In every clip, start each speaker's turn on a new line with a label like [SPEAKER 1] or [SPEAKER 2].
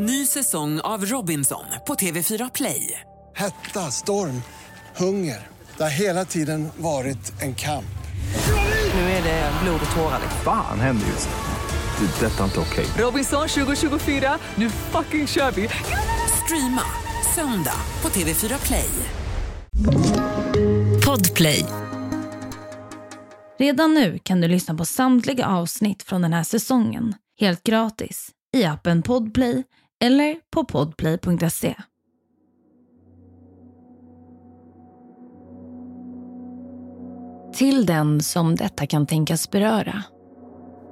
[SPEAKER 1] Ny säsong av Robinson på TV4 Play.
[SPEAKER 2] Hetta, storm, hunger. Det har hela tiden varit en kamp.
[SPEAKER 1] Nu är det blod och tårar.
[SPEAKER 3] Fan händer just nu. Det. är Detta är inte okej.
[SPEAKER 1] Robinson 2024, nu fucking kör vi! Streama söndag på TV4 Play.
[SPEAKER 4] Podplay. Redan nu kan du lyssna på samtliga avsnitt från den här säsongen helt gratis i appen Podplay eller på podplay.se. Till den som detta kan tänkas beröra.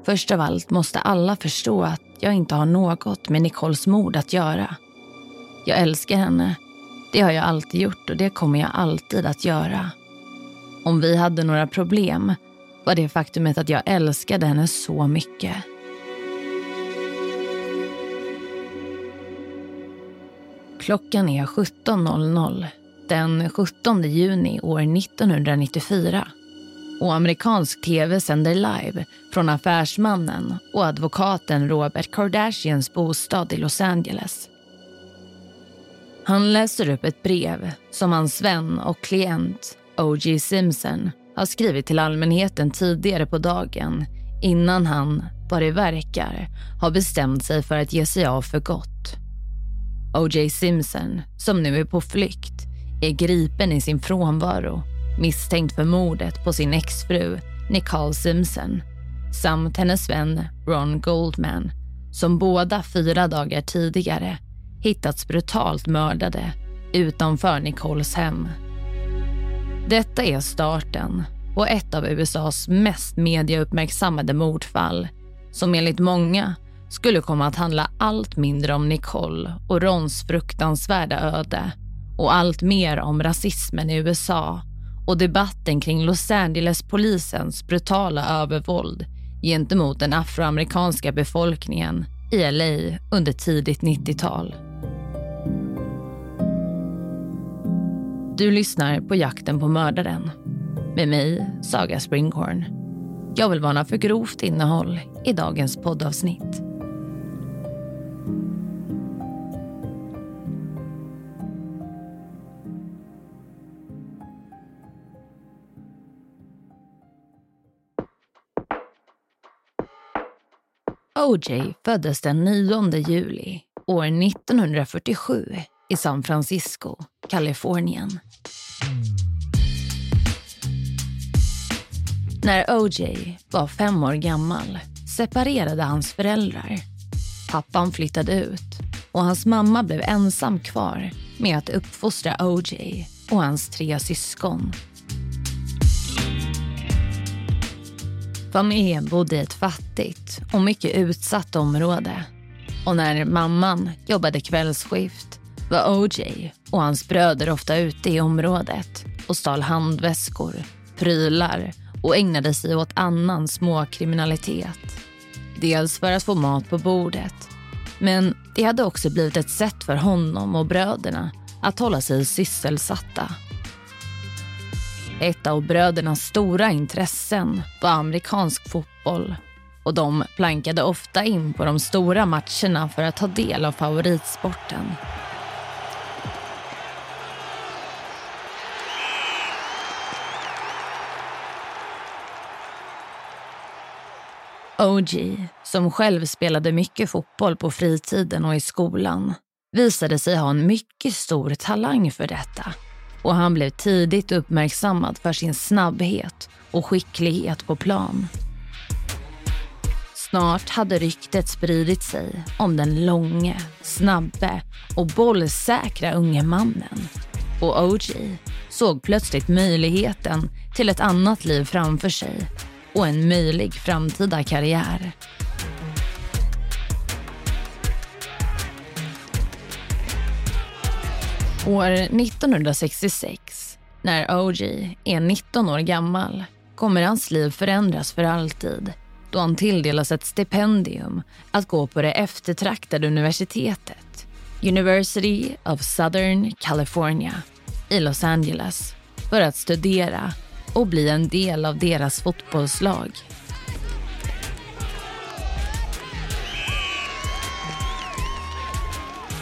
[SPEAKER 4] Först av allt måste alla förstå att jag inte har något med Nicoles mord att göra. Jag älskar henne. Det har jag alltid gjort och det kommer jag alltid att göra. Om vi hade några problem var det faktumet att jag älskade henne så mycket. Klockan är 17.00 den 17 juni år 1994 och amerikansk tv sänder live från affärsmannen och advokaten Robert Kardashians bostad i Los Angeles. Han läser upp ett brev som hans vän och klient O.J. Simpson har skrivit till allmänheten tidigare på dagen innan han, vad det verkar, har bestämt sig för att ge sig av för gott. O.J. Simpson, som nu är på flykt, är gripen i sin frånvaro misstänkt för mordet på sin exfru Nicole Simpson samt hennes vän Ron Goldman som båda fyra dagar tidigare hittats brutalt mördade utanför Nicoles hem. Detta är starten på ett av USAs mest mediauppmärksammade mordfall som enligt många skulle komma att handla allt mindre om Nicole och Rons fruktansvärda öde och allt mer om rasismen i USA och debatten kring Los Angeles-polisens brutala övervåld gentemot den afroamerikanska befolkningen i LA under tidigt 90-tal. Du lyssnar på Jakten på mördaren med mig, Saga Springhorn. Jag vill varna för grovt innehåll i dagens poddavsnitt. OJ föddes den 9 juli år 1947 i San Francisco, Kalifornien. När OJ var fem år gammal separerade hans föräldrar. Pappan flyttade ut och hans mamma blev ensam kvar med att uppfostra OJ och hans tre syskon. Familjen bodde i ett fattigt och mycket utsatt område. Och när mamman jobbade kvällsskift var OJ och hans bröder ofta ute i området och stal handväskor, prylar och ägnade sig åt annan småkriminalitet. Dels för att få mat på bordet, men det hade också blivit ett sätt för honom och bröderna att hålla sig sysselsatta ett av brödernas stora intressen var amerikansk fotboll och de plankade ofta in på de stora matcherna för att ta del av favoritsporten. OG, som själv spelade mycket fotboll på fritiden och i skolan, visade sig ha en mycket stor talang för detta och han blev tidigt uppmärksammad för sin snabbhet och skicklighet på plan. Snart hade ryktet spridit sig om den långe, snabbe och bollsäkra unge mannen. Och OG såg plötsligt möjligheten till ett annat liv framför sig och en möjlig framtida karriär. År 1966, när OG är 19 år gammal, kommer hans liv förändras för alltid då han tilldelas ett stipendium att gå på det eftertraktade universitetet University of Southern California i Los Angeles för att studera och bli en del av deras fotbollslag.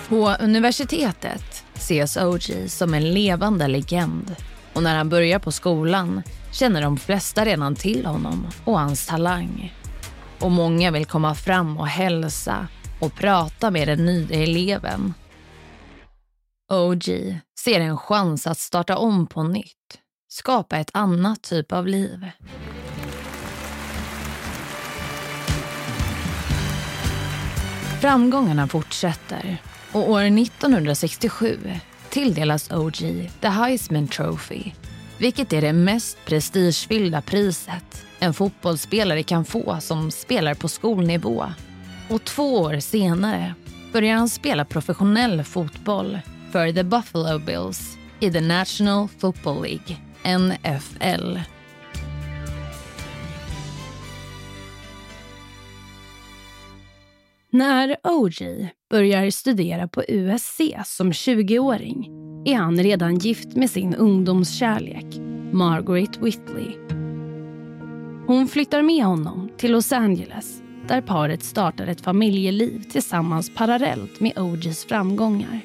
[SPEAKER 4] På universitetet ses OG som en levande legend och när han börjar på skolan känner de flesta redan till honom och hans talang. Och många vill komma fram och hälsa och prata med den nya eleven. OG ser en chans att starta om på nytt, skapa ett annat typ av liv. Framgångarna fortsätter och år 1967 tilldelas OG The Heisman Trophy vilket är det mest prestigefyllda priset en fotbollsspelare kan få som spelar på skolnivå. Och två år senare börjar han spela professionell fotboll för the Buffalo Bills i the National Football League, NFL.
[SPEAKER 5] När OG börjar studera på USC som 20-åring är han redan gift med sin ungdomskärlek, Margaret Whitley. Hon flyttar med honom till Los Angeles där paret startar ett familjeliv tillsammans parallellt med OGs framgångar.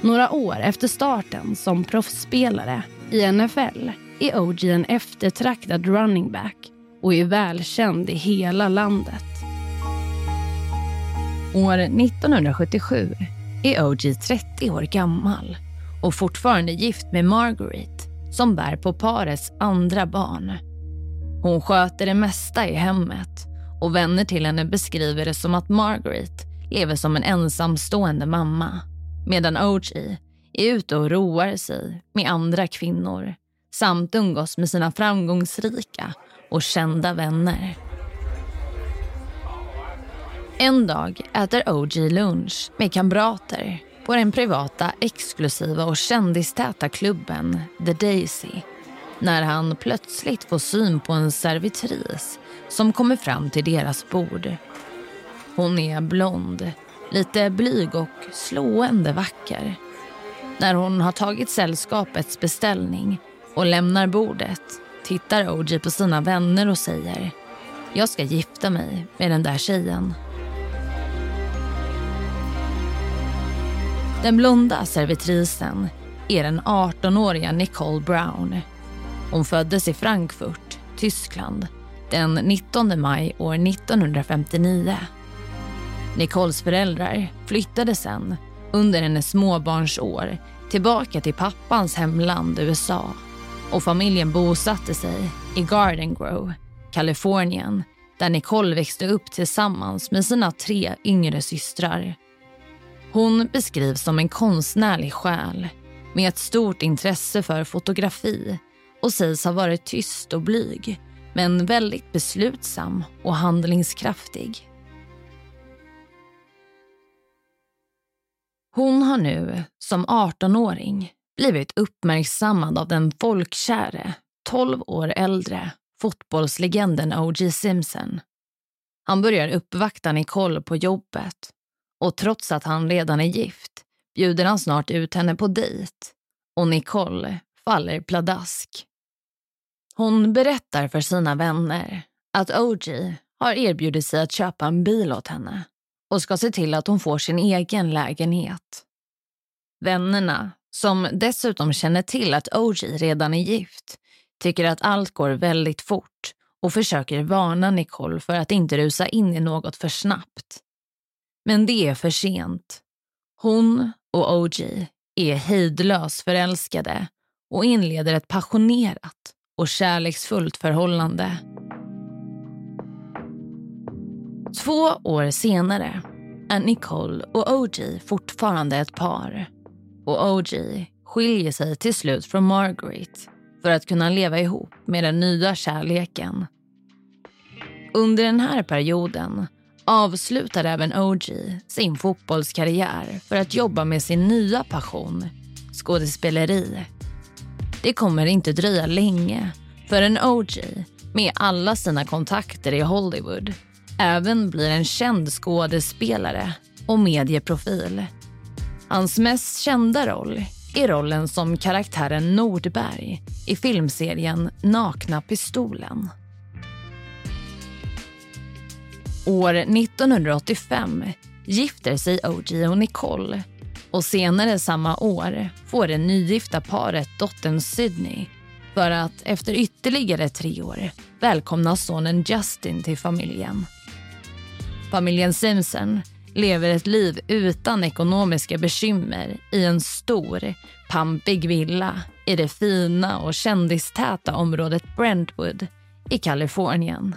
[SPEAKER 5] Några år efter starten som proffsspelare i NFL är OG en eftertraktad running back och är välkänd i hela landet.
[SPEAKER 4] År 1977 är OG 30 år gammal och fortfarande gift med Margaret som bär på parets andra barn. Hon sköter det mesta i hemmet och vänner till henne beskriver det som att Margaret lever som en ensamstående mamma medan OG är ute och roar sig med andra kvinnor samt umgås med sina framgångsrika och kända vänner. En dag äter OG lunch med kamrater på den privata, exklusiva och kändistäta klubben The Daisy när han plötsligt får syn på en servitris som kommer fram till deras bord. Hon är blond, lite blyg och slående vacker. När hon har tagit sällskapets beställning och lämnar bordet tittar OG på sina vänner och säger jag ska gifta mig med den där tjejen. Den blonda servitrisen är den 18-åriga Nicole Brown. Hon föddes i Frankfurt, Tyskland den 19 maj år 1959. Nicoles föräldrar flyttade sen under hennes småbarnsår tillbaka till pappans hemland USA och familjen bosatte sig i Garden Grove, Kalifornien där Nicole växte upp tillsammans med sina tre yngre systrar. Hon beskrivs som en konstnärlig själ med ett stort intresse för fotografi och sägs ha varit tyst och blyg men väldigt beslutsam och handlingskraftig. Hon har nu, som 18-åring, blivit uppmärksammad av den folkkäre, 12 år äldre fotbollslegenden O.J. Simpson. Han börjar uppvakta Nicole på jobbet och trots att han redan är gift bjuder han snart ut henne på dejt och Nicole faller pladask. Hon berättar för sina vänner att OG har erbjudit sig att köpa en bil åt henne och ska se till att hon får sin egen lägenhet. Vännerna, som dessutom känner till att OG redan är gift, tycker att allt går väldigt fort och försöker varna Nicole för att inte rusa in i något för snabbt. Men det är för sent. Hon och OG är hejdlöst förälskade och inleder ett passionerat och kärleksfullt förhållande. Två år senare är Nicole och OG fortfarande ett par. Och OG skiljer sig till slut från Margaret för att kunna leva ihop med den nya kärleken. Under den här perioden avslutar även OG sin fotbollskarriär för att jobba med sin nya passion, skådespeleri. Det kommer inte dröja länge förrän OG, med alla sina kontakter i Hollywood, även blir en känd skådespelare och medieprofil. Hans mest kända roll är rollen som karaktären Nordberg i filmserien Nakna pistolen. År 1985 gifter sig OG och Nicole och senare samma år får det nygifta paret dottern Sydney för att efter ytterligare tre år välkomna sonen Justin till familjen. Familjen Simpson lever ett liv utan ekonomiska bekymmer i en stor, pampig villa i det fina och kändistäta området Brentwood i Kalifornien.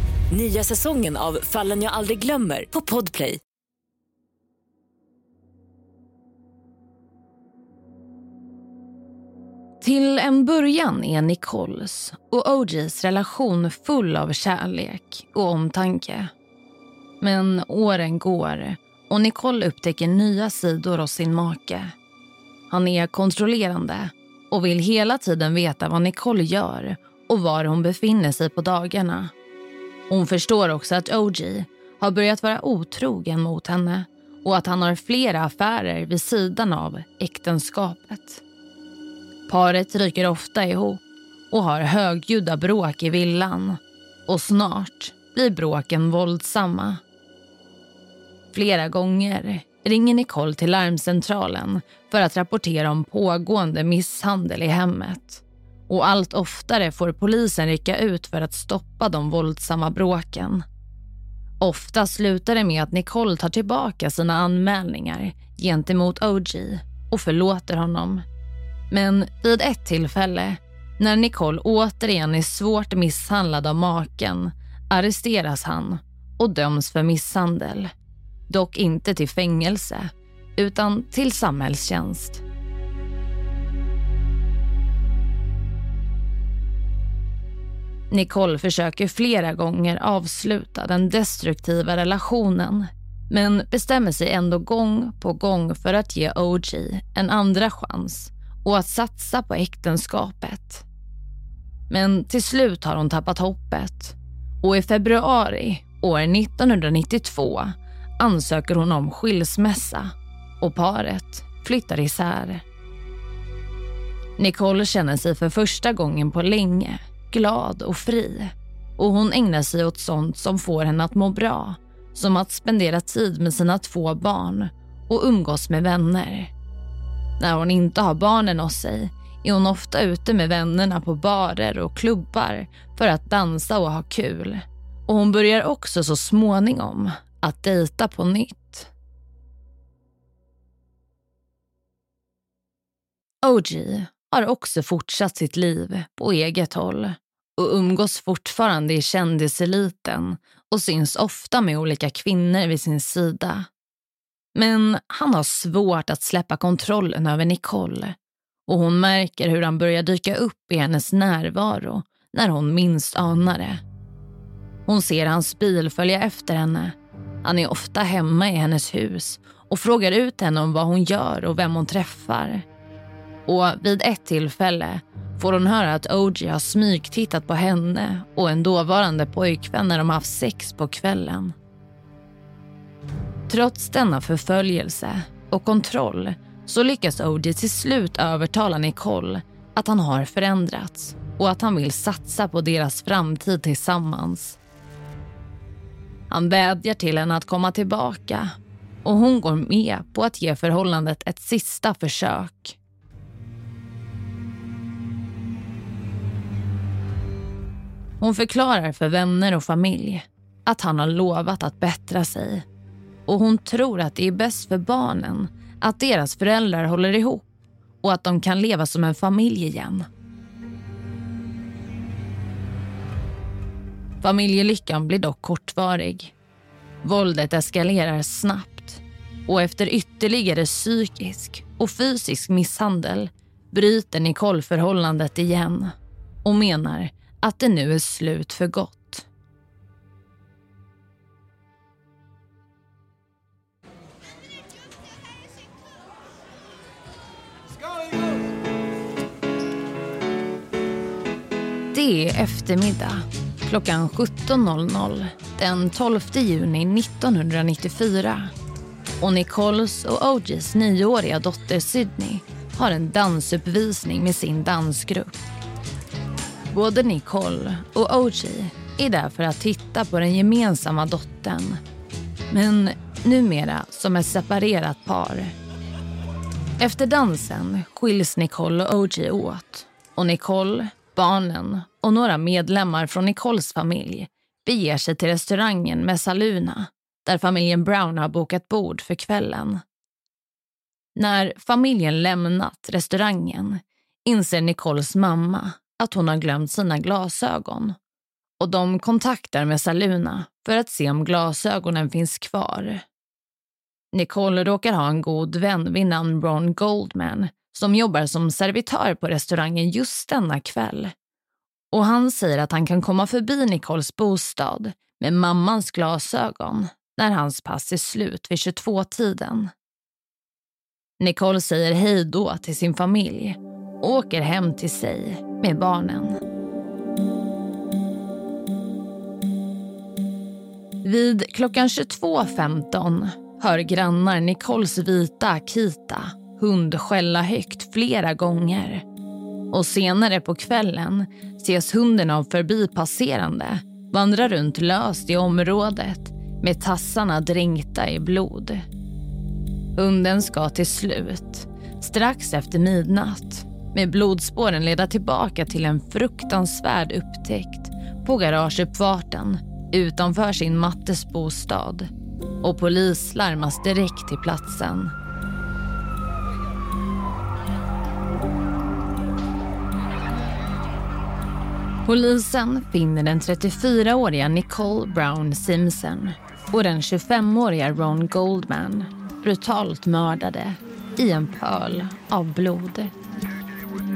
[SPEAKER 6] Nya säsongen av Fallen jag aldrig glömmer på Podplay.
[SPEAKER 4] Till en början är Nicoles och OGs relation full av kärlek och omtanke. Men åren går och Nicole upptäcker nya sidor hos sin make. Han är kontrollerande och vill hela tiden veta vad Nicole gör och var hon befinner sig på dagarna. Hon förstår också att OG har börjat vara otrogen mot henne och att han har flera affärer vid sidan av äktenskapet. Paret ryker ofta ihop och har högljudda bråk i villan. Och snart blir bråken våldsamma. Flera gånger ringer Nicole till larmcentralen för att rapportera om pågående misshandel i hemmet. Och allt oftare får polisen rycka ut för att stoppa de våldsamma bråken. Ofta slutar det med att Nicole tar tillbaka sina anmälningar gentemot OG och förlåter honom. Men vid ett tillfälle, när Nicole återigen är svårt misshandlad av maken, arresteras han och döms för misshandel. Dock inte till fängelse, utan till samhällstjänst. Nicole försöker flera gånger avsluta den destruktiva relationen men bestämmer sig ändå gång på gång för att ge OG en andra chans och att satsa på äktenskapet. Men till slut har hon tappat hoppet och i februari år 1992 ansöker hon om skilsmässa och paret flyttar isär. Nicole känner sig för första gången på länge glad och fri och hon ägnar sig åt sånt som får henne att må bra som att spendera tid med sina två barn och umgås med vänner. När hon inte har barnen hos sig är hon ofta ute med vännerna på barer och klubbar för att dansa och ha kul. Och hon börjar också så småningom att dejta på nytt. OG har också fortsatt sitt liv på eget håll och umgås fortfarande i kändiseliten och syns ofta med olika kvinnor vid sin sida. Men han har svårt att släppa kontrollen över Nicole och hon märker hur han börjar dyka upp i hennes närvaro när hon minst anar det. Hon ser hans bil följa efter henne. Han är ofta hemma i hennes hus och frågar ut henne om vad hon gör och vem hon träffar. Och vid ett tillfälle får hon höra att OG har smygtittat på henne och en dåvarande pojkvän när de haft sex på kvällen. Trots denna förföljelse och kontroll så lyckas OG till slut övertala Nicole att han har förändrats och att han vill satsa på deras framtid tillsammans. Han vädjar till henne att komma tillbaka och hon går med på att ge förhållandet ett sista försök. Hon förklarar för vänner och familj att han har lovat att bättra sig och hon tror att det är bäst för barnen att deras föräldrar håller ihop och att de kan leva som en familj igen. Familjelyckan blir dock kortvarig. Våldet eskalerar snabbt och efter ytterligare psykisk och fysisk misshandel bryter Nicole förhållandet igen och menar att det nu är slut för gott. Det är eftermiddag klockan 17.00 den 12 juni 1994 och Nicoles och OGs nioåriga dotter Sydney har en dansuppvisning med sin dansgrupp. Både Nicole och OG är där för att titta på den gemensamma dottern. Men numera som ett separerat par. Efter dansen skiljs Nicole och OG åt och Nicole, barnen och några medlemmar från Nicoles familj beger sig till restaurangen med Saluna där familjen Brown har bokat bord för kvällen. När familjen lämnat restaurangen inser Nicoles mamma att hon har glömt sina glasögon och de kontaktar med Saluna för att se om glasögonen finns kvar. Nicole råkar ha en god vän vid namn Ron Goldman som jobbar som servitör på restaurangen just denna kväll. Och han säger att han kan komma förbi Nicoles bostad med mammans glasögon när hans pass är slut vid 22-tiden. Nicole säger hej då till sin familj och åker hem till sig med barnen. Vid klockan 22.15 hör grannar Nicoles vita Akita hund skälla högt flera gånger. Och senare på kvällen ses hunden av förbipasserande vandra runt löst i området med tassarna dränkta i blod. Hunden ska till slut, strax efter midnatt med blodspåren leda tillbaka till en fruktansvärd upptäckt på garageuppfarten utanför sin mattes bostad och polis larmas direkt till platsen. Polisen finner den 34-åriga Nicole Brown Simpson och den 25-åriga Ron Goldman brutalt mördade i en pöl av blod.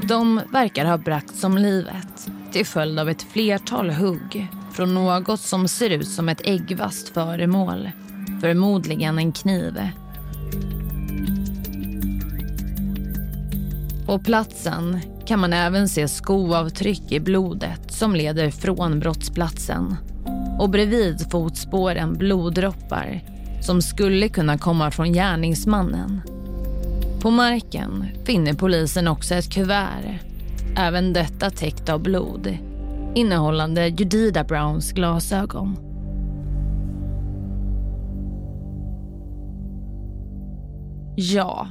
[SPEAKER 4] De verkar ha bragts om livet till följd av ett flertal hugg från något som ser ut som ett äggvast föremål, förmodligen en kniv. På platsen kan man även se skoavtryck i blodet som leder från brottsplatsen. Och bredvid fotspåren bloddroppar som skulle kunna komma från gärningsmannen. På marken finner polisen också ett kuvert, även detta täckt av blod, innehållande Judida Browns glasögon. Ja,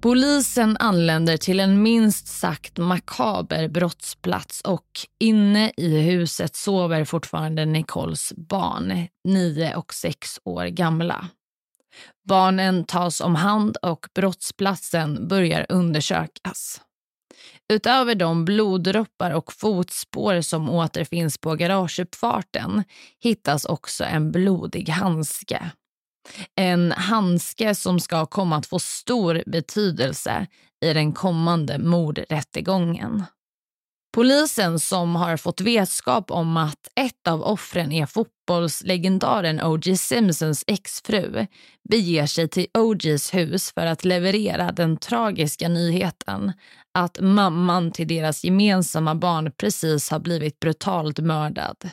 [SPEAKER 4] polisen anländer till en minst sagt makaber brottsplats och inne i huset sover fortfarande Nicoles barn, nio och sex år gamla. Barnen tas om hand och brottsplatsen börjar undersökas. Utöver de bloddroppar och fotspår som återfinns på garageuppfarten hittas också en blodig handske. En handske som ska komma att få stor betydelse i den kommande mordrättegången. Polisen som har fått vetskap om att ett av offren är fotbollslegendaren O.J. Simpsons exfru beger sig till O.J.s hus för att leverera den tragiska nyheten att mamman till deras gemensamma barn precis har blivit brutalt mördad.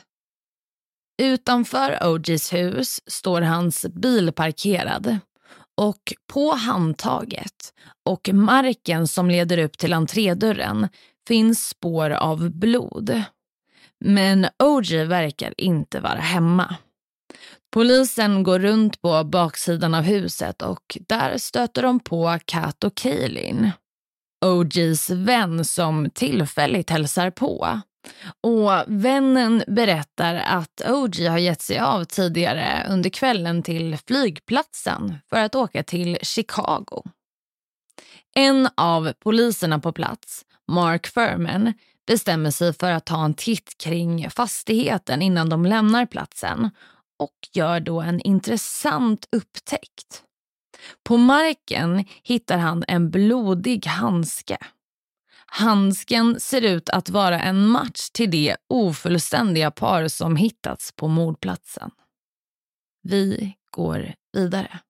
[SPEAKER 4] Utanför O.J.s hus står hans bil parkerad och på handtaget och marken som leder upp till entrédörren finns spår av blod. Men OJ verkar inte vara hemma. Polisen går runt på baksidan av huset och där stöter de på Kat och Kaelin. OJs vän som tillfälligt hälsar på. Och Vännen berättar att OG har gett sig av tidigare under kvällen till flygplatsen för att åka till Chicago. En av poliserna på plats Mark Furman, bestämmer sig för att ta en titt kring fastigheten innan de lämnar platsen och gör då en intressant upptäckt. På marken hittar han en blodig handske. Handsken ser ut att vara en match till det ofullständiga par som hittats på mordplatsen. Vi går vidare.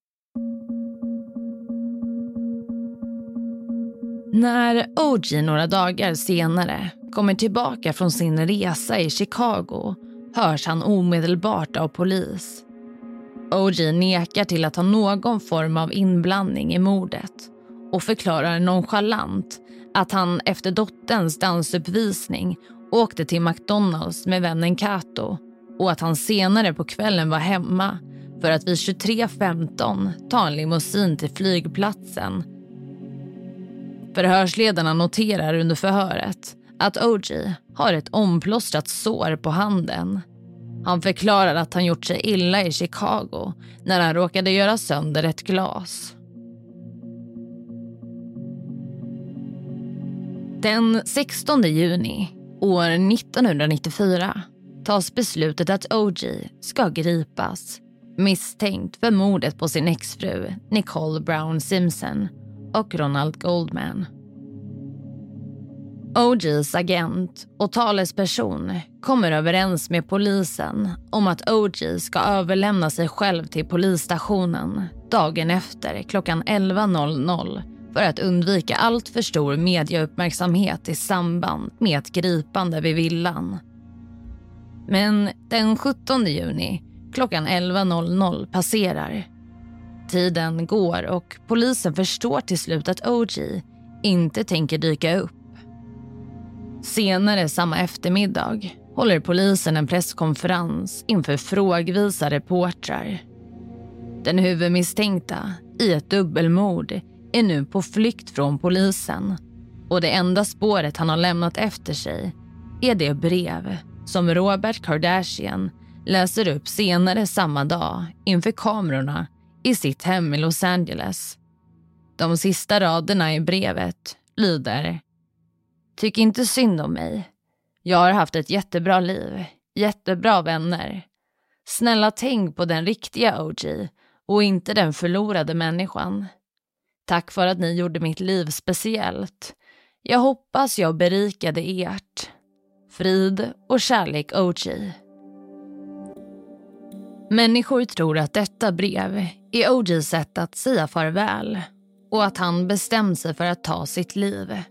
[SPEAKER 4] När OG några dagar senare kommer tillbaka från sin resa i Chicago hörs han omedelbart av polis. OG nekar till att ha någon form av inblandning i mordet och förklarar nonchalant att han efter dotterns dansuppvisning åkte till McDonalds med vännen Kato och att han senare på kvällen var hemma för att vid 23.15 ta en limousin till flygplatsen. Förhörsledarna noterar under förhöret att OG har ett omplåstrat sår på handen. Han förklarar att han gjort sig illa i Chicago när han råkade göra sönder ett glas. Den 16 juni år 1994 tas beslutet att OG ska gripas misstänkt för mordet på sin exfru Nicole Brown Simpson och Ronald Goldman. OGs agent och talesperson kommer överens med polisen om att OG ska överlämna sig själv till polisstationen dagen efter klockan 11.00 för att undvika allt för stor mediauppmärksamhet i samband med ett gripande vid villan. Men den 17 juni klockan 11.00 passerar. Tiden går och polisen förstår till slut att OG inte tänker dyka upp. Senare samma eftermiddag håller polisen en presskonferens inför frågvisa reportrar. Den huvudmisstänkta i ett dubbelmord är nu på flykt från polisen och det enda spåret han har lämnat efter sig är det brev som Robert Kardashian läser upp senare samma dag inför kamerorna i sitt hem i Los Angeles. De sista raderna i brevet lyder Tyck inte synd om mig. Jag har haft ett jättebra liv, jättebra vänner. Snälla tänk på den riktiga OG och inte den förlorade människan. Tack för att ni gjorde mitt liv speciellt. Jag hoppas jag berikade ert. Frid och kärlek OG. Människor tror att detta brev är OGs sätt att säga farväl och att han bestämt sig för att ta sitt liv.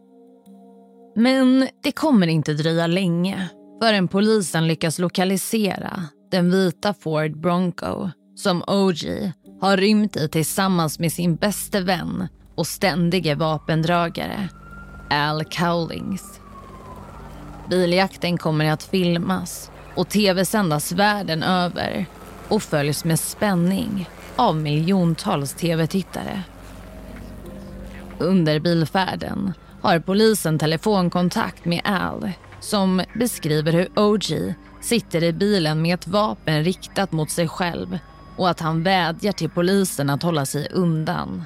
[SPEAKER 4] Men det kommer inte dröja länge förrän polisen lyckas lokalisera den vita Ford Bronco som OG har rymt i tillsammans med sin bäste vän och ständige vapendragare Al Cowlings. Biljakten kommer att filmas och tv-sändas världen över och följs med spänning av miljontals tv-tittare. Under bilfärden har polisen telefonkontakt med Al som beskriver hur OG sitter i bilen med ett vapen riktat mot sig själv och att han vädjar till polisen att hålla sig undan.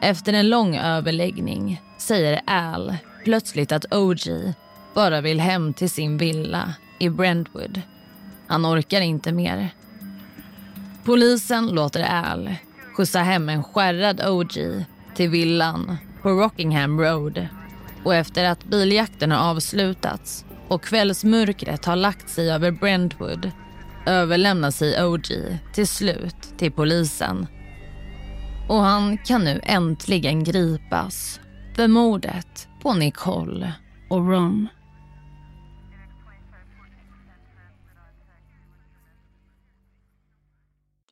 [SPEAKER 4] Efter en lång överläggning säger Al plötsligt att OG bara vill hem till sin villa i Brentwood. Han orkar inte mer. Polisen låter Al skjutsa hem en skärrad OG till villan på Rockingham Road och efter att biljakten har avslutats och kvällsmörkret har lagt sig över Brentwood överlämnar sig OG till slut till polisen. Och han kan nu äntligen gripas för mordet på Nicole och Ron.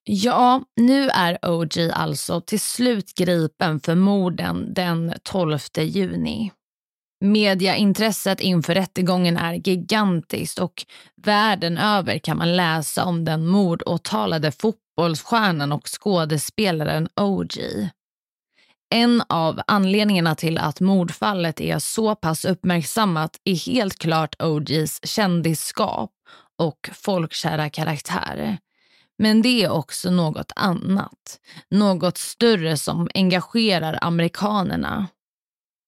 [SPEAKER 4] Ja, nu är OG alltså till slut gripen för morden den 12 juni. Mediaintresset inför rättegången är gigantiskt och världen över kan man läsa om den mordåtalade fotbollsstjärnan och skådespelaren OG. En av anledningarna till att mordfallet är så pass uppmärksammat är helt klart OGs kändisskap och folkkära karaktär. Men det är också något annat. Något större som engagerar amerikanerna.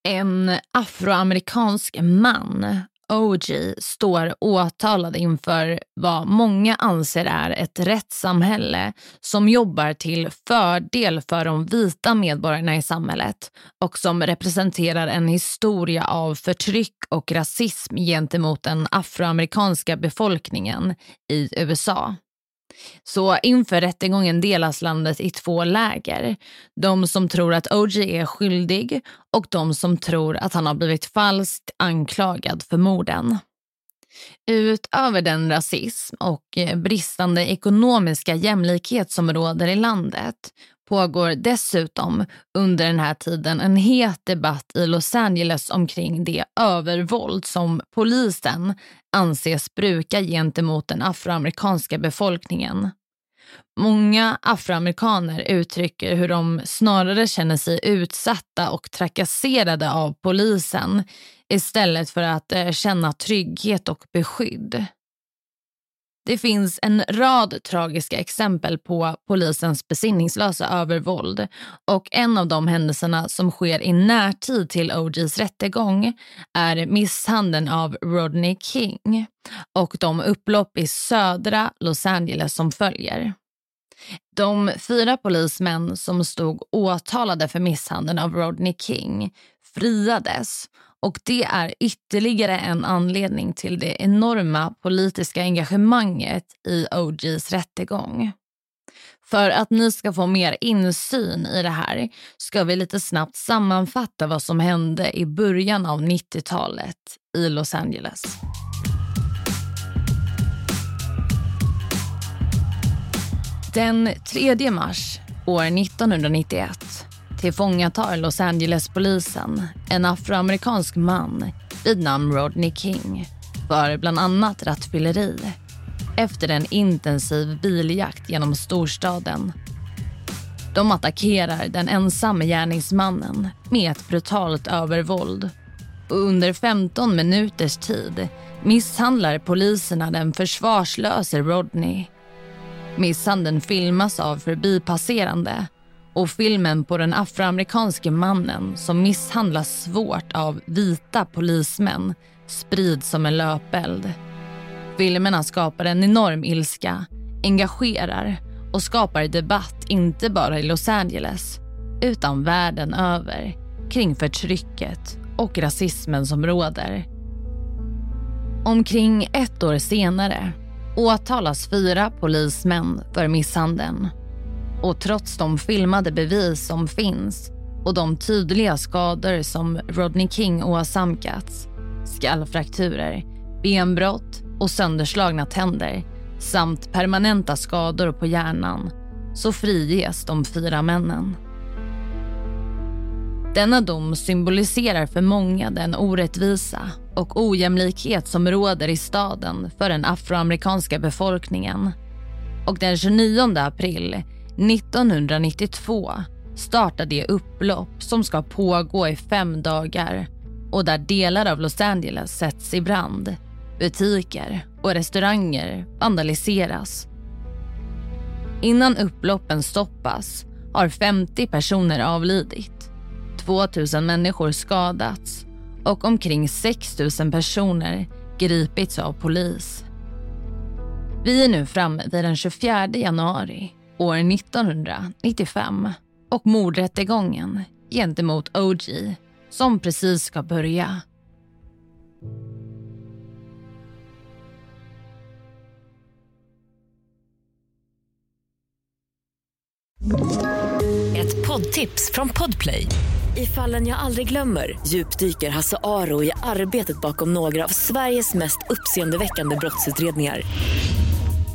[SPEAKER 4] En afroamerikansk man, OG, står åtalad inför vad många anser är ett rättssamhälle som jobbar till fördel för de vita medborgarna i samhället och som representerar en historia av förtryck och rasism gentemot den afroamerikanska befolkningen i USA. Så inför rättegången delas landet i två läger. De som tror att OG är skyldig och de som tror att han har blivit falskt anklagad för morden. Utöver den rasism och bristande ekonomiska jämlikhet som råder i landet pågår dessutom under den här tiden en het debatt i Los Angeles omkring det övervåld som polisen anses bruka gentemot den afroamerikanska befolkningen. Många afroamerikaner uttrycker hur de snarare känner sig utsatta och trakasserade av polisen istället för att eh, känna trygghet och beskydd. Det finns en rad tragiska exempel på polisens besinningslösa övervåld och en av de händelserna som sker i närtid till OGs rättegång är misshandeln av Rodney King och de upplopp i södra Los Angeles som följer. De fyra polismän som stod åtalade för misshandeln av Rodney King friades och det är ytterligare en anledning till det enorma politiska engagemanget i OGs rättegång. För att ni ska få mer insyn i det här ska vi lite snabbt sammanfatta vad som hände i början av 90-talet i Los Angeles. Den 3 mars år 1991 tillfångatar Los Angeles-polisen en afroamerikansk man vid namn Rodney King för bland annat rattfylleri efter en intensiv biljakt genom storstaden. De attackerar den ensamme gärningsmannen med ett brutalt övervåld och under 15 minuters tid misshandlar poliserna den försvarslöse Rodney. Misshandeln filmas av förbipasserande och filmen på den afroamerikanske mannen som misshandlas svårt av vita polismän sprids som en löpeld. Filmerna skapar en enorm ilska, engagerar och skapar debatt inte bara i Los Angeles utan världen över kring förtrycket och rasismen som råder. Omkring ett år senare åtalas fyra polismän för misshandeln och trots de filmade bevis som finns och de tydliga skador som Rodney King åsamkats, skallfrakturer, benbrott och sönderslagna tänder samt permanenta skador på hjärnan, så friges de fyra männen. Denna dom symboliserar för många den orättvisa och ojämlikhet som råder i staden för den afroamerikanska befolkningen. Och den 29 april 1992 startar det upplopp som ska pågå i fem dagar och där delar av Los Angeles sätts i brand. Butiker och restauranger vandaliseras. Innan upploppen stoppas har 50 personer avlidit, 2 000 människor skadats och omkring 6 000 personer gripits av polis. Vi är nu framme vid den 24 januari år 1995 och mordrättegången gentemot OG som precis ska börja.
[SPEAKER 6] Ett poddtips från Podplay. I fallen jag aldrig glömmer djupdyker Hasse Aro i arbetet bakom några av Sveriges mest uppseendeväckande brottsutredningar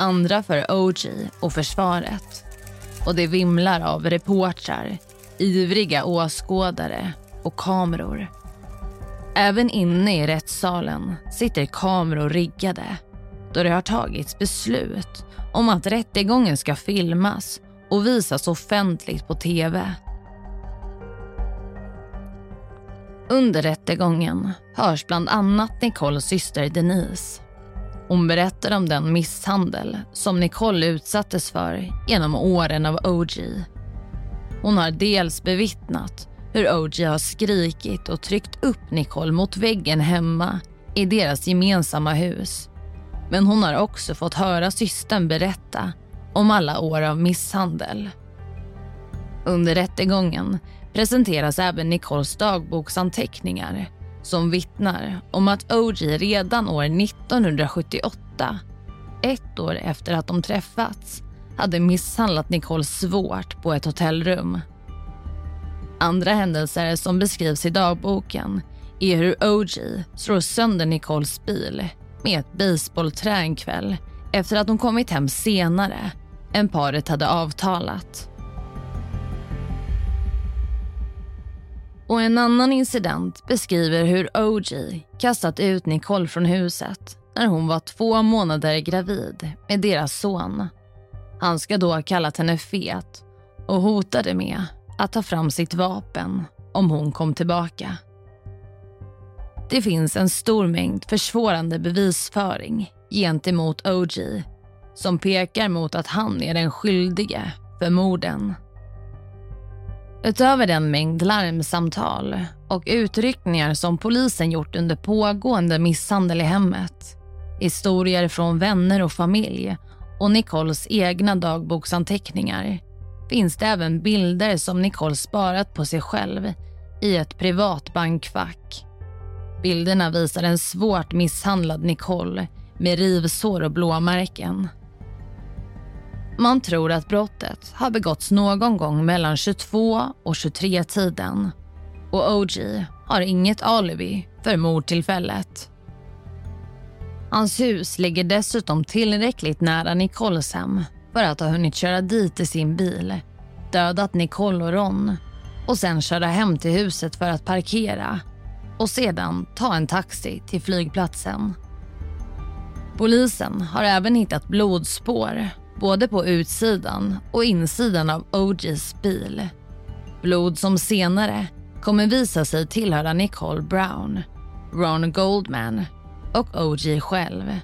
[SPEAKER 4] andra för OG och försvaret. Och det vimlar av reportrar, ivriga åskådare och kameror. Även inne i rättssalen sitter kameror riggade då det har tagits beslut om att rättegången ska filmas och visas offentligt på tv. Under rättegången hörs bland annat Nicoles syster Denise hon berättar om den misshandel som Nicole utsattes för genom åren av OG. Hon har dels bevittnat hur OG har skrikit och tryckt upp Nicole mot väggen hemma i deras gemensamma hus. Men hon har också fått höra systern berätta om alla år av misshandel. Under rättegången presenteras även Nicoles dagboksanteckningar som vittnar om att OG redan år 1978, ett år efter att de träffats, hade misshandlat Nicole svårt på ett hotellrum. Andra händelser som beskrivs i dagboken är hur OG slår sönder Nicoles bil med ett baseballträ en kväll efter att hon kommit hem senare än paret hade avtalat. Och en annan incident beskriver hur OG kastat ut Nicole från huset när hon var två månader gravid med deras son. Han ska då ha kallat henne fet och hotade med att ta fram sitt vapen om hon kom tillbaka. Det finns en stor mängd försvårande bevisföring gentemot OG som pekar mot att han är den skyldige för morden. Utöver den mängd larmsamtal och utryckningar som polisen gjort under pågående misshandel i hemmet, historier från vänner och familj och Nicoles egna dagboksanteckningar finns det även bilder som Nicole sparat på sig själv i ett privat bankfack. Bilderna visar en svårt misshandlad Nicole med rivsår och blåmärken. Man tror att brottet har begåtts någon gång mellan 22 och 23-tiden och OG har inget alibi för mordtillfället. Hans hus ligger dessutom tillräckligt nära Nicoles hem för att ha hunnit köra dit i sin bil, dödat Nicole och Ron och sen köra hem till huset för att parkera och sedan ta en taxi till flygplatsen. Polisen har även hittat blodspår både på utsidan och insidan av OGs bil. Blod som senare kommer visa sig tillhöra Nicole Brown, Ron Goldman och OG själv.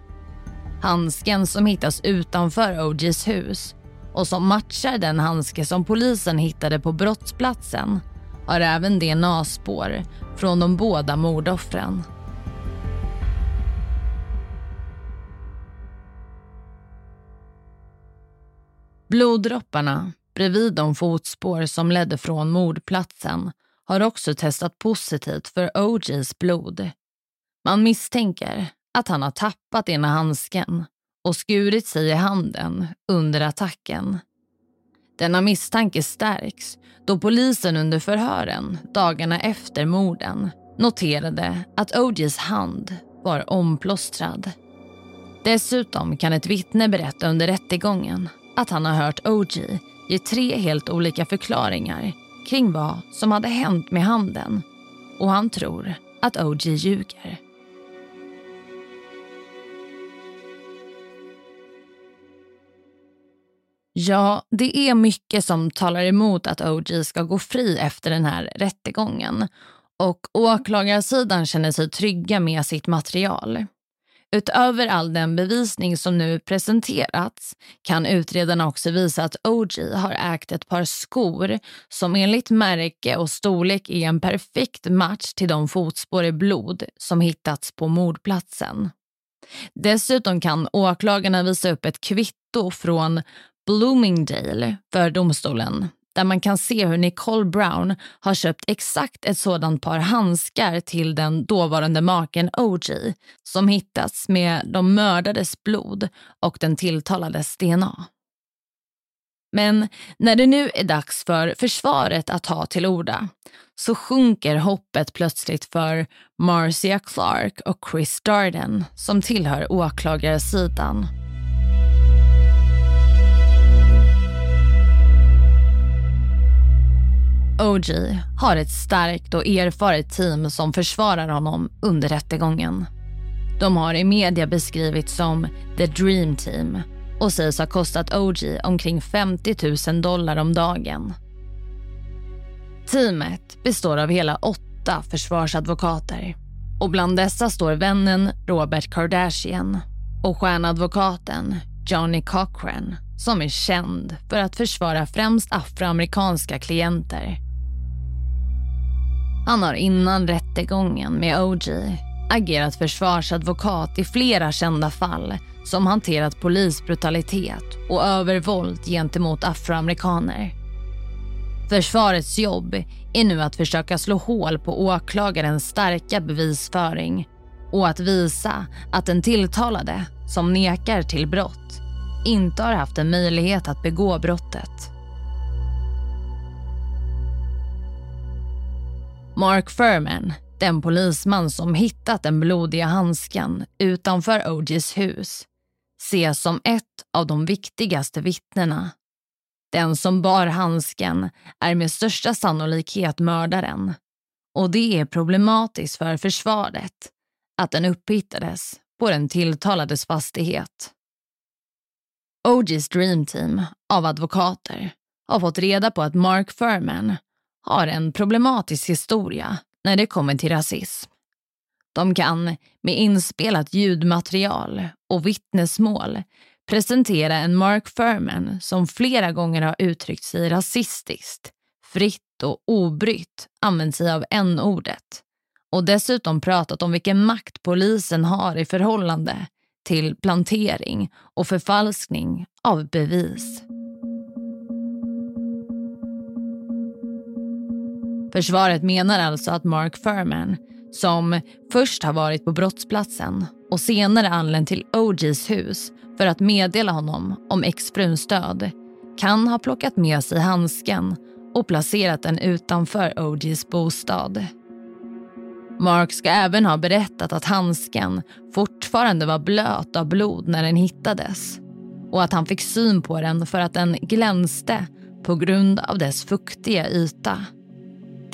[SPEAKER 4] Handsken som hittas utanför OGs hus och som matchar den handske som polisen hittade på brottsplatsen har även DNA-spår från de båda mordoffren. Bloddropparna bredvid de fotspår som ledde från mordplatsen har också testat positivt för OJs blod. Man misstänker att han har tappat ena handsken och skurit sig i handen under attacken. Denna misstanke stärks då polisen under förhören dagarna efter morden noterade att OJs hand var omplåstrad. Dessutom kan ett vittne berätta under rättegången att han har hört OG ge tre helt olika förklaringar kring vad som hade hänt med handen och han tror att OG ljuger. Ja, det är mycket som talar emot att OG ska gå fri efter den här rättegången och åklagarsidan känner sig trygga med sitt material. Utöver all den bevisning som nu presenterats kan utredarna också visa att OG har ägt ett par skor som enligt märke och storlek är en perfekt match till de fotspår i blod som hittats på mordplatsen. Dessutom kan åklagarna visa upp ett kvitto från Bloomingdale för domstolen där man kan se hur Nicole Brown har köpt exakt ett sådant par handskar till den dåvarande maken OG som hittats med de mördades blod och den tilltalades DNA. Men när det nu är dags för försvaret att ta till orda så sjunker hoppet plötsligt för Marcia Clark och Chris Darden som tillhör åklagarsidan. OG har ett starkt och erfaret team som försvarar honom under rättegången. De har i media beskrivits som “the dream team” och sägs ha kostat OG omkring 50 000 dollar om dagen. Teamet består av hela åtta försvarsadvokater och bland dessa står vännen Robert Kardashian och stjärnadvokaten Johnny Cochran som är känd för att försvara främst afroamerikanska klienter. Han har innan rättegången med OG agerat försvarsadvokat i flera kända fall som hanterat polisbrutalitet och övervåld gentemot afroamerikaner. Försvarets jobb är nu att försöka slå hål på åklagarens starka bevisföring och att visa att den tilltalade som nekar till brott inte har haft en möjlighet att begå brottet. Mark Furman, den polisman som hittat den blodiga handsken utanför OGs hus, ses som ett av de viktigaste vittnena. Den som bar handsken är med största sannolikhet mördaren. Och det är problematiskt för försvaret att den upphittades på den tilltalades fastighet. OGs Dream Team av advokater har fått reda på att Mark Furman har en problematisk historia när det kommer till rasism. De kan med inspelat ljudmaterial och vittnesmål presentera en Mark Furman som flera gånger har uttryckt sig rasistiskt, fritt och obrytt använt sig av n-ordet och dessutom pratat om vilken makt polisen har i förhållande till plantering och förfalskning av bevis. Försvaret menar alltså att Mark Furman, som först har varit på brottsplatsen och senare anlänt till OGs hus för att meddela honom om exfruns död, kan ha plockat med sig handsken och placerat den utanför OGs bostad. Mark ska även ha berättat att handsken fortfarande var blöt av blod när den hittades och att han fick syn på den för att den glänste på grund av dess fuktiga yta.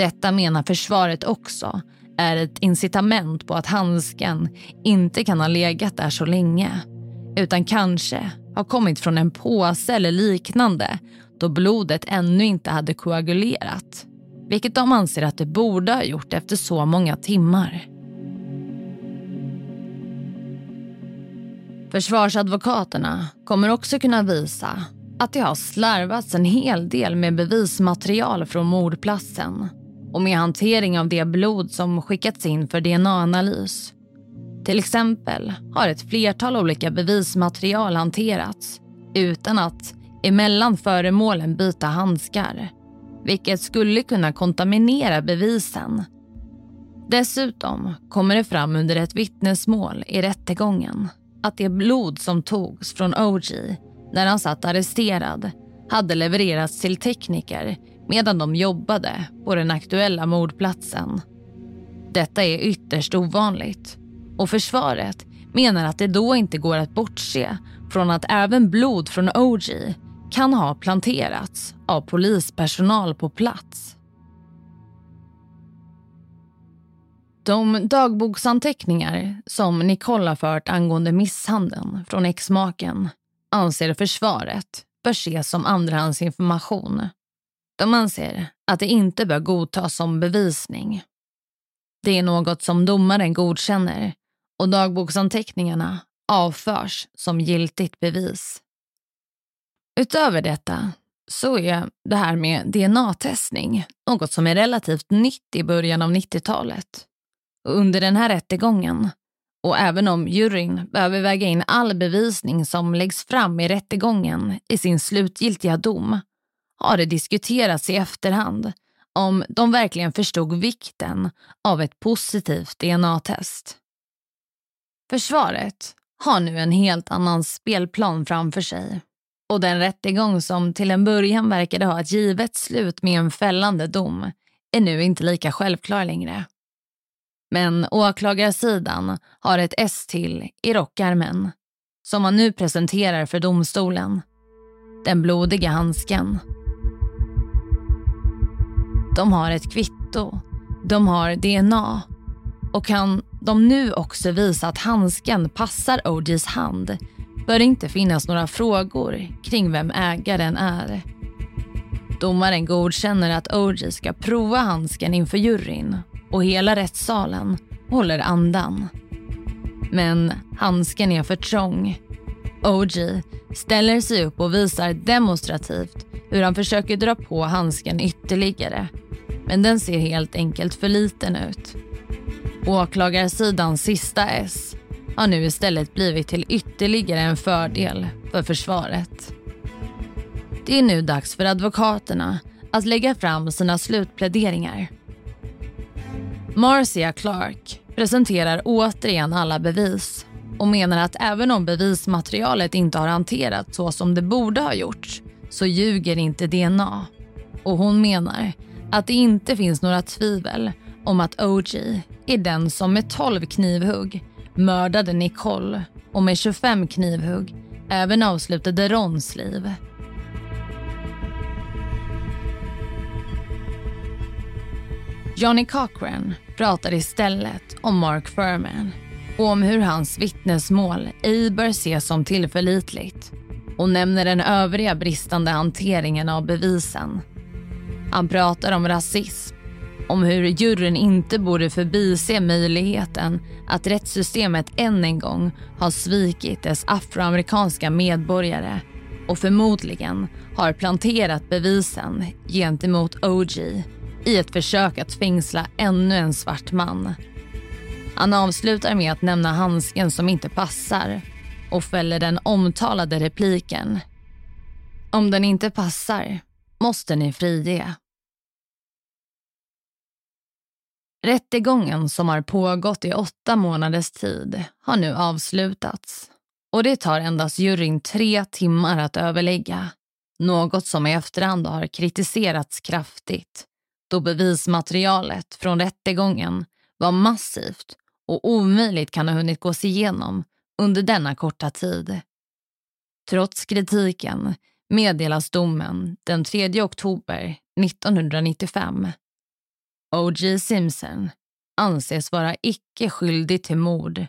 [SPEAKER 4] Detta menar försvaret också är ett incitament på att handsken inte kan ha legat där så länge utan kanske har kommit från en påse eller liknande då blodet ännu inte hade koagulerat vilket de anser att det borde ha gjort efter så många timmar. Försvarsadvokaterna kommer också kunna visa att det har slarvats en hel del med bevismaterial från mordplatsen och med hantering av det blod som skickats in för DNA-analys. Till exempel har ett flertal olika bevismaterial hanterats utan att emellan föremålen byta handskar vilket skulle kunna kontaminera bevisen. Dessutom kommer det fram under ett vittnesmål i rättegången att det blod som togs från OG när han satt arresterad hade levererats till tekniker medan de jobbade på den aktuella mordplatsen. Detta är ytterst ovanligt och försvaret menar att det då inte går att bortse från att även blod från OG kan ha planterats av polispersonal på plats. De dagboksanteckningar som Nicole har fört angående misshandeln från exmaken anser försvaret bör ses som andrahandsinformation. De anser att det inte bör godtas som bevisning. Det är något som domaren godkänner och dagboksanteckningarna avförs som giltigt bevis. Utöver detta så är det här med DNA-testning något som är relativt nytt i början av 90-talet. Under den här rättegången, och även om juryn behöver väga in all bevisning som läggs fram i rättegången i sin slutgiltiga dom, har det diskuterats i efterhand om de verkligen förstod vikten av ett positivt DNA-test. Försvaret har nu en helt annan spelplan framför sig och den rättegång som till en början verkade ha ett givet slut med en fällande dom är nu inte lika självklar längre. Men åklagarsidan har ett S till i rockärmen som man nu presenterar för domstolen. Den blodiga handsken. De har ett kvitto. De har DNA. Och kan de nu också visa att handsken passar OGs hand bör det inte finnas några frågor kring vem ägaren är. Domaren godkänner att OG ska prova handsken inför juryn och hela rättssalen håller andan. Men handsken är för trång. OG ställer sig upp och visar demonstrativt hur han försöker dra på handsken ytterligare. Men den ser helt enkelt för liten ut. Åklagarsidans sista S har nu istället blivit till ytterligare en fördel för försvaret. Det är nu dags för advokaterna att lägga fram sina slutpläderingar. Marcia Clark presenterar återigen alla bevis och menar att även om bevismaterialet inte har hanterats så som det borde ha gjorts så ljuger inte DNA. Och hon menar att det inte finns några tvivel om att OG är den som med 12 knivhugg mördade Nicole och med 25 knivhugg även avslutade Rons liv. Johnny Cochran pratar istället om Mark Furman och om hur hans vittnesmål ej bör ses som tillförlitligt och nämner den övriga bristande hanteringen av bevisen. Han pratar om rasism, om hur juryn inte borde förbise möjligheten att rättssystemet än en gång har svikit dess afroamerikanska medborgare och förmodligen har planterat bevisen gentemot OG i ett försök att fängsla ännu en svart man. Han avslutar med att nämna handsken som inte passar och fäller den omtalade repliken. Om den inte passar måste ni frige. Rättegången som har pågått i åtta månaders tid har nu avslutats och det tar endast juryn tre timmar att överlägga. Något som i efterhand har kritiserats kraftigt då bevismaterialet från rättegången var massivt och omöjligt kan ha hunnit gås igenom under denna korta tid. Trots kritiken meddelas domen den 3 oktober 1995. O.J. Simpson anses vara icke skyldig till mord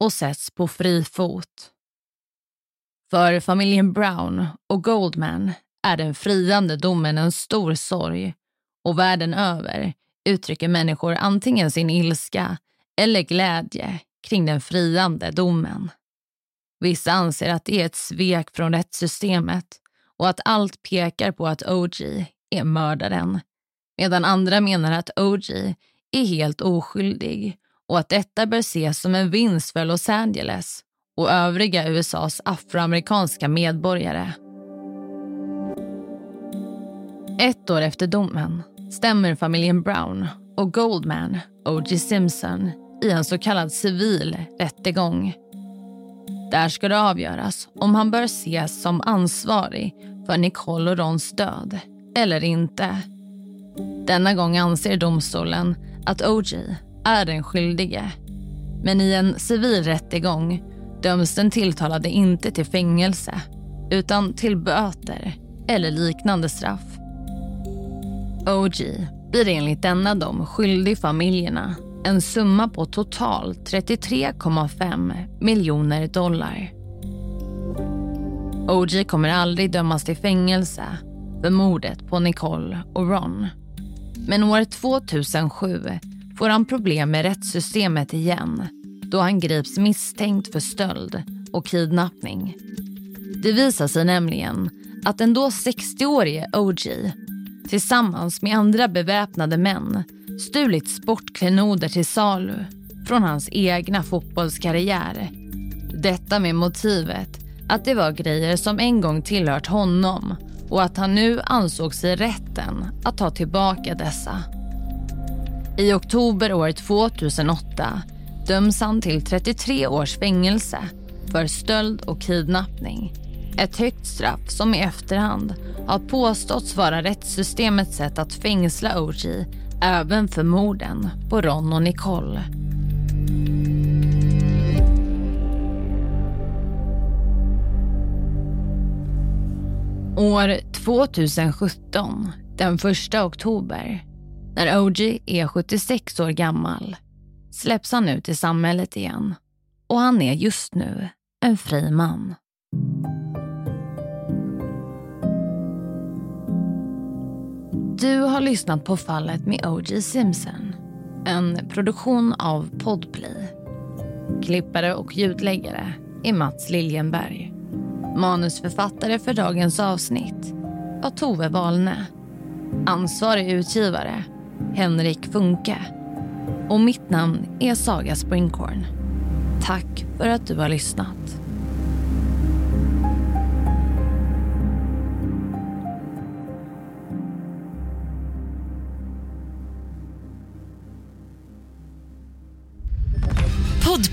[SPEAKER 4] och sätts på fri fot. För familjen Brown och Goldman är den friande domen en stor sorg och världen över uttrycker människor antingen sin ilska eller glädje kring den friande domen. Vissa anser att det är ett svek från rättssystemet och att allt pekar på att OG är mördaren. Medan andra menar att OG är helt oskyldig och att detta bör ses som en vinst för Los Angeles och övriga USAs afroamerikanska medborgare. Ett år efter domen stämmer familjen Brown och Goldman, OG Simpson, i en så kallad civil rättegång. Där ska det avgöras om han bör ses som ansvarig för Nicole och Rons död eller inte. Denna gång anser domstolen att O.J. är den skyldige. Men i en civil rättegång döms den tilltalade inte till fängelse utan till böter eller liknande straff. OG blir enligt denna dom skyldig familjerna en summa på totalt 33,5 miljoner dollar. OG kommer aldrig dömas till fängelse för mordet på Nicole och Ron. Men år 2007 får han problem med rättssystemet igen då han grips misstänkt för stöld och kidnappning. Det visar sig nämligen att den då 60-årige OG tillsammans med andra beväpnade män stulit sportklenoder till salu från hans egna fotbollskarriär. Detta med motivet att det var grejer som en gång tillhört honom och att han nu ansåg sig rätten att ta tillbaka dessa. I oktober år 2008 döms han till 33 års fängelse för stöld och kidnappning. Ett högt straff som i efterhand har påståtts vara rättssystemets sätt att fängsla OG även för morden på Ron och Nicole. År 2017, den 1 oktober, när OG är 76 år gammal, släpps han ut i samhället igen och han är just nu en fri man. Du har lyssnat på fallet med O.J. Simpson. En produktion av Podplay. Klippare och ljudläggare är Mats Liljenberg. Manusförfattare för dagens avsnitt var Tove Wahlne. Ansvarig utgivare Henrik Funke. Och mitt namn är Saga Springhorn. Tack för att du har lyssnat.